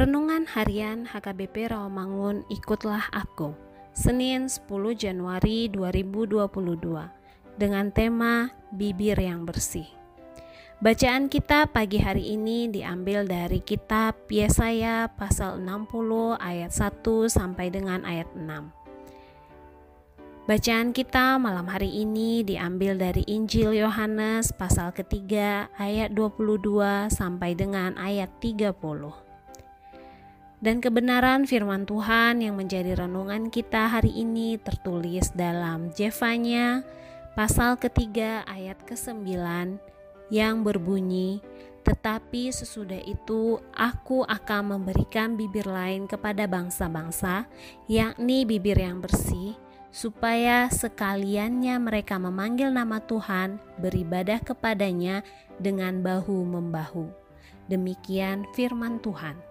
Renungan Harian HKBP Rawamangun Ikutlah Aku Senin 10 Januari 2022 dengan tema Bibir yang Bersih. Bacaan kita pagi hari ini diambil dari kitab Yesaya pasal 60 ayat 1 sampai dengan ayat 6 Bacaan kita malam hari ini diambil dari Injil Yohanes pasal ketiga ayat 22 sampai dengan ayat 30 dan kebenaran firman Tuhan yang menjadi renungan kita hari ini tertulis dalam Jefanya pasal ketiga ayat ke-9 yang berbunyi tetapi sesudah itu aku akan memberikan bibir lain kepada bangsa-bangsa yakni bibir yang bersih supaya sekaliannya mereka memanggil nama Tuhan beribadah kepadanya dengan bahu membahu. Demikian firman Tuhan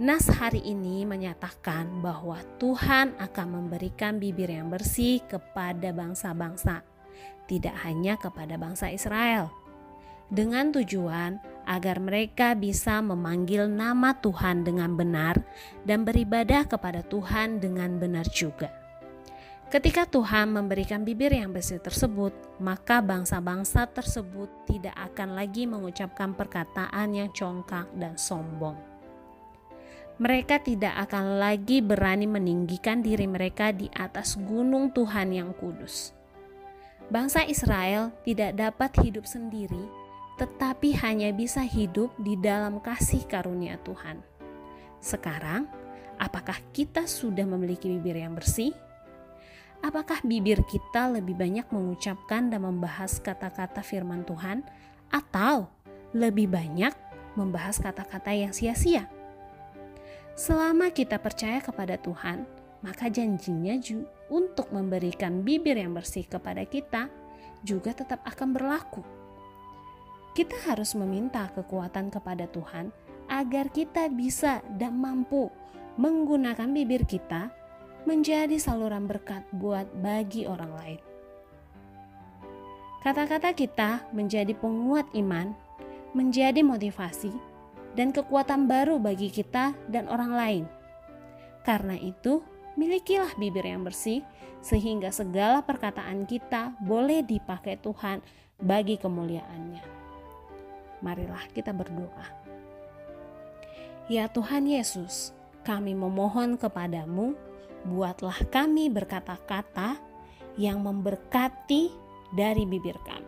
Nas hari ini menyatakan bahwa Tuhan akan memberikan bibir yang bersih kepada bangsa-bangsa, tidak hanya kepada bangsa Israel, dengan tujuan agar mereka bisa memanggil nama Tuhan dengan benar dan beribadah kepada Tuhan dengan benar juga. Ketika Tuhan memberikan bibir yang bersih tersebut, maka bangsa-bangsa tersebut tidak akan lagi mengucapkan perkataan yang congkak dan sombong mereka tidak akan lagi berani meninggikan diri mereka di atas gunung Tuhan yang kudus. Bangsa Israel tidak dapat hidup sendiri, tetapi hanya bisa hidup di dalam kasih karunia Tuhan. Sekarang, apakah kita sudah memiliki bibir yang bersih? Apakah bibir kita lebih banyak mengucapkan dan membahas kata-kata firman Tuhan, atau lebih banyak membahas kata-kata yang sia-sia? Selama kita percaya kepada Tuhan, maka janjinya untuk memberikan bibir yang bersih kepada kita juga tetap akan berlaku. Kita harus meminta kekuatan kepada Tuhan agar kita bisa dan mampu menggunakan bibir kita menjadi saluran berkat buat bagi orang lain. Kata-kata kita menjadi penguat iman, menjadi motivasi, dan kekuatan baru bagi kita dan orang lain. Karena itu, milikilah bibir yang bersih, sehingga segala perkataan kita boleh dipakai Tuhan bagi kemuliaannya. Marilah kita berdoa. Ya Tuhan Yesus, kami memohon kepadamu, buatlah kami berkata-kata yang memberkati dari bibir kami.